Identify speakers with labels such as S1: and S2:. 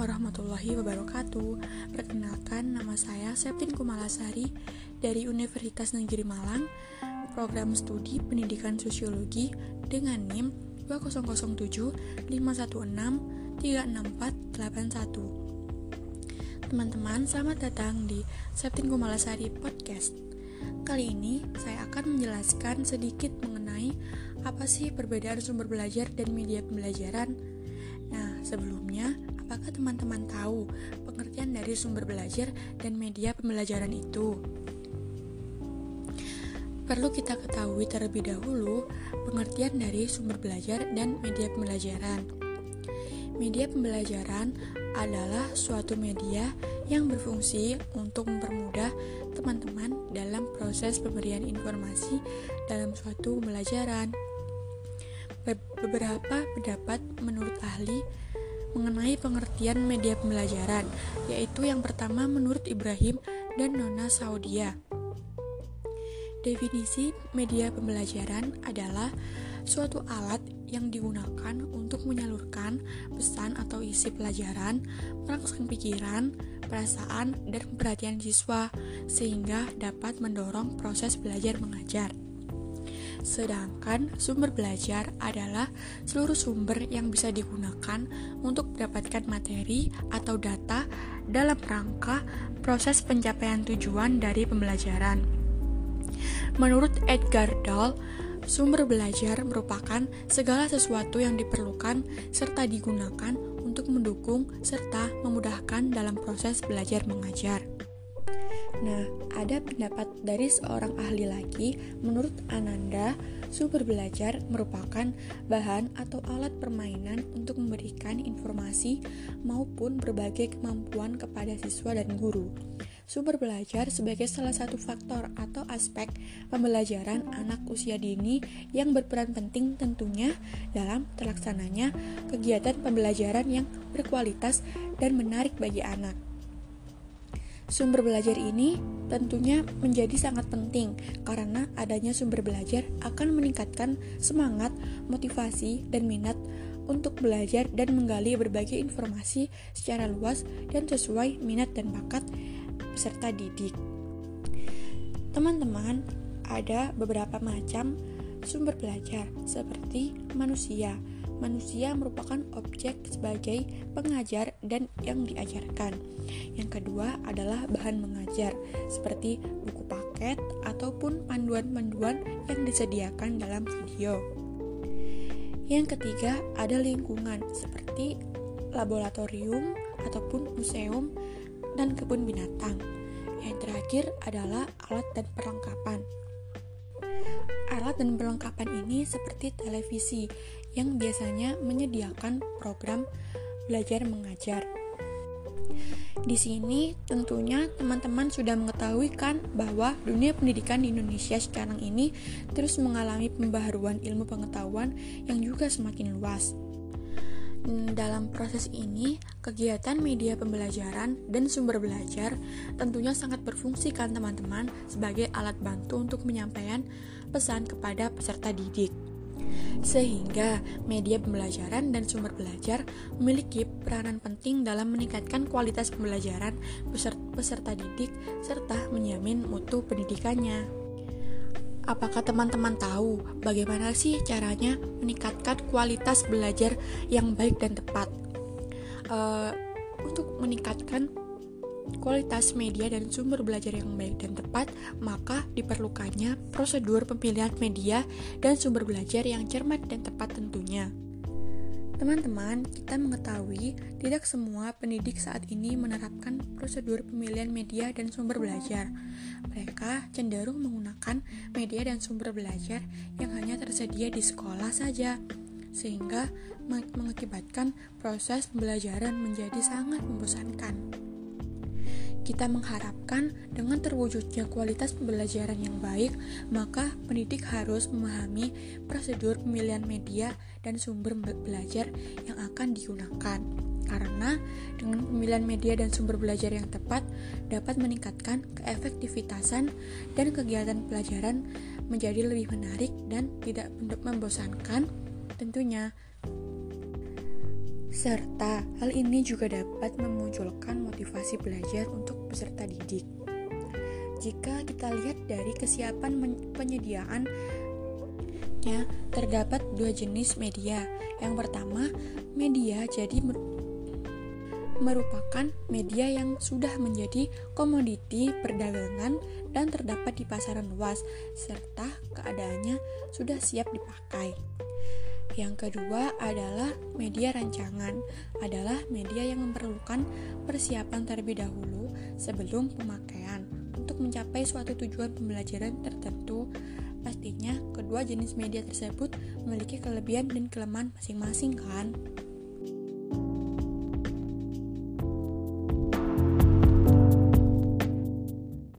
S1: warahmatullahi wabarakatuh. Perkenalkan, nama saya Septin Kumalasari dari Universitas Negeri Malang, program studi Pendidikan Sosiologi dengan NIM 2007 516 36481. Teman-teman, selamat datang di Septin Kumalasari Podcast. Kali ini saya akan menjelaskan sedikit mengenai apa sih perbedaan sumber belajar dan media pembelajaran. Nah, sebelumnya Apakah teman-teman tahu pengertian dari sumber belajar dan media pembelajaran itu? Perlu kita ketahui terlebih dahulu pengertian dari sumber belajar dan media pembelajaran. Media pembelajaran adalah suatu media yang berfungsi untuk mempermudah teman-teman dalam proses pemberian informasi dalam suatu pembelajaran. Beberapa pendapat menurut ahli mengenai pengertian media pembelajaran, yaitu yang pertama menurut Ibrahim dan Nona Saudia. Definisi media pembelajaran adalah suatu alat yang digunakan untuk menyalurkan pesan atau isi pelajaran, merangsang pikiran, perasaan, dan perhatian siswa, sehingga dapat mendorong proses belajar mengajar. Sedangkan sumber belajar adalah seluruh sumber yang bisa digunakan untuk mendapatkan materi atau data dalam rangka proses pencapaian tujuan dari pembelajaran. Menurut Edgar Dahl, sumber belajar merupakan segala sesuatu yang diperlukan serta digunakan untuk mendukung serta memudahkan dalam proses belajar mengajar. Nah, ada pendapat dari seorang ahli lagi, menurut Ananda, sumber belajar merupakan bahan atau alat permainan untuk memberikan informasi maupun berbagai kemampuan kepada siswa dan guru. Sumber belajar sebagai salah satu faktor atau aspek pembelajaran anak usia dini yang berperan penting tentunya dalam terlaksananya kegiatan pembelajaran yang berkualitas dan menarik bagi anak. Sumber belajar ini tentunya menjadi sangat penting karena adanya sumber belajar akan meningkatkan semangat, motivasi, dan minat untuk belajar dan menggali berbagai informasi secara luas dan sesuai minat dan bakat peserta didik. Teman-teman, ada beberapa macam sumber belajar seperti manusia, manusia merupakan objek sebagai pengajar dan yang diajarkan. Yang kedua adalah bahan mengajar, seperti buku paket ataupun panduan-panduan yang disediakan dalam video. Yang ketiga ada lingkungan, seperti laboratorium ataupun museum dan kebun binatang. Yang terakhir adalah alat dan perlengkapan. Alat dan perlengkapan ini seperti televisi yang biasanya menyediakan program belajar mengajar. Di sini tentunya teman-teman sudah mengetahui kan bahwa dunia pendidikan di Indonesia sekarang ini terus mengalami pembaharuan ilmu pengetahuan yang juga semakin luas. Dalam proses ini, kegiatan media pembelajaran dan sumber belajar tentunya sangat berfungsi kan teman-teman sebagai alat bantu untuk menyampaikan pesan kepada peserta didik. Sehingga media pembelajaran dan sumber belajar memiliki peranan penting dalam meningkatkan kualitas pembelajaran peserta didik serta menjamin mutu pendidikannya. Apakah teman-teman tahu bagaimana sih caranya meningkatkan kualitas belajar yang baik dan tepat? Uh, untuk meningkatkan kualitas media dan sumber belajar yang baik dan tepat, maka diperlukannya prosedur pemilihan media dan sumber belajar yang cermat dan tepat tentunya. Teman-teman, kita mengetahui tidak semua pendidik saat ini menerapkan prosedur pemilihan media dan sumber belajar. Mereka cenderung menggunakan media dan sumber belajar yang hanya tersedia di sekolah saja, sehingga mengakibatkan proses pembelajaran menjadi sangat membosankan. Kita mengharapkan dengan terwujudnya kualitas pembelajaran yang baik, maka pendidik harus memahami prosedur pemilihan media dan sumber belajar yang akan digunakan. Karena dengan pemilihan media dan sumber belajar yang tepat dapat meningkatkan keefektivitasan dan kegiatan pelajaran menjadi lebih menarik dan tidak membosankan tentunya serta hal ini juga dapat memunculkan motivasi belajar untuk peserta didik. Jika kita lihat dari kesiapan penyediaan ya, terdapat dua jenis media. Yang pertama, media jadi merupakan media yang sudah menjadi komoditi perdagangan dan terdapat di pasaran luas serta keadaannya sudah siap dipakai. Yang kedua adalah media rancangan, adalah media yang memerlukan persiapan terlebih dahulu sebelum pemakaian untuk mencapai suatu tujuan pembelajaran tertentu. Pastinya kedua jenis media tersebut memiliki kelebihan dan kelemahan masing-masing kan?